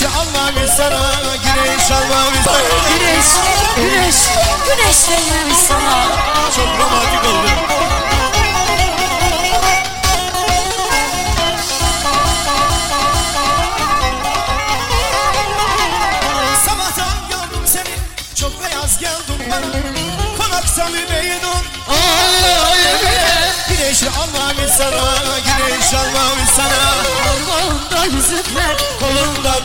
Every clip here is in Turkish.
Güneş almamış sana Güneş almamış sana. Güneş, güneş, güneş değmemiş sana. Çok romantik oldu. Sabahtan gördüm seni Çok beyaz geldin bana. Konaksan ümeydun Ay ay ay Güneş almamış sana Güneş almamış sana. Ormanda yüzükler kolunda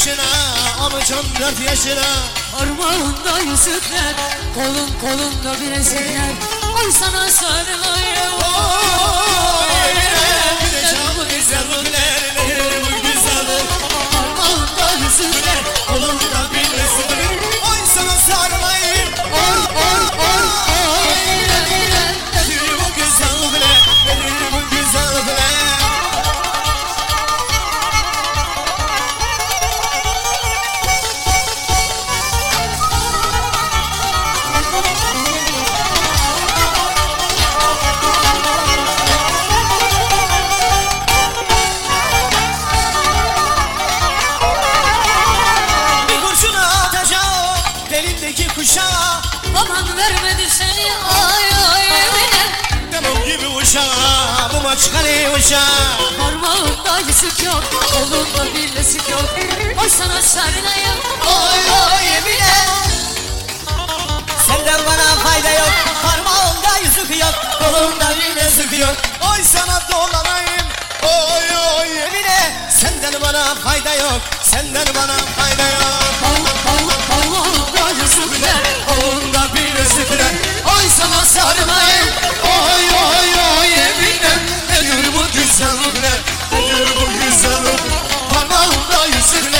yaşına Olmuş 14 yaşına. Parmağında yüzükler Kolun kolunda bilezikler Oy sana sarılayım kuşağa Baban vermedi seni ay ay Emine Demem gibi uşağa Bu maç kale uşağa. Parmağında yüzük yok Kolunda bilezik yok. Oy sana sarılayım Oy oy Emine Senden bana fayda yok Parmağımda yüzük yok Kolumda bilezik yok. Oy sana dolanayım Oy oy Emine Senden bana fayda yok Senden bana fayda yok you sitting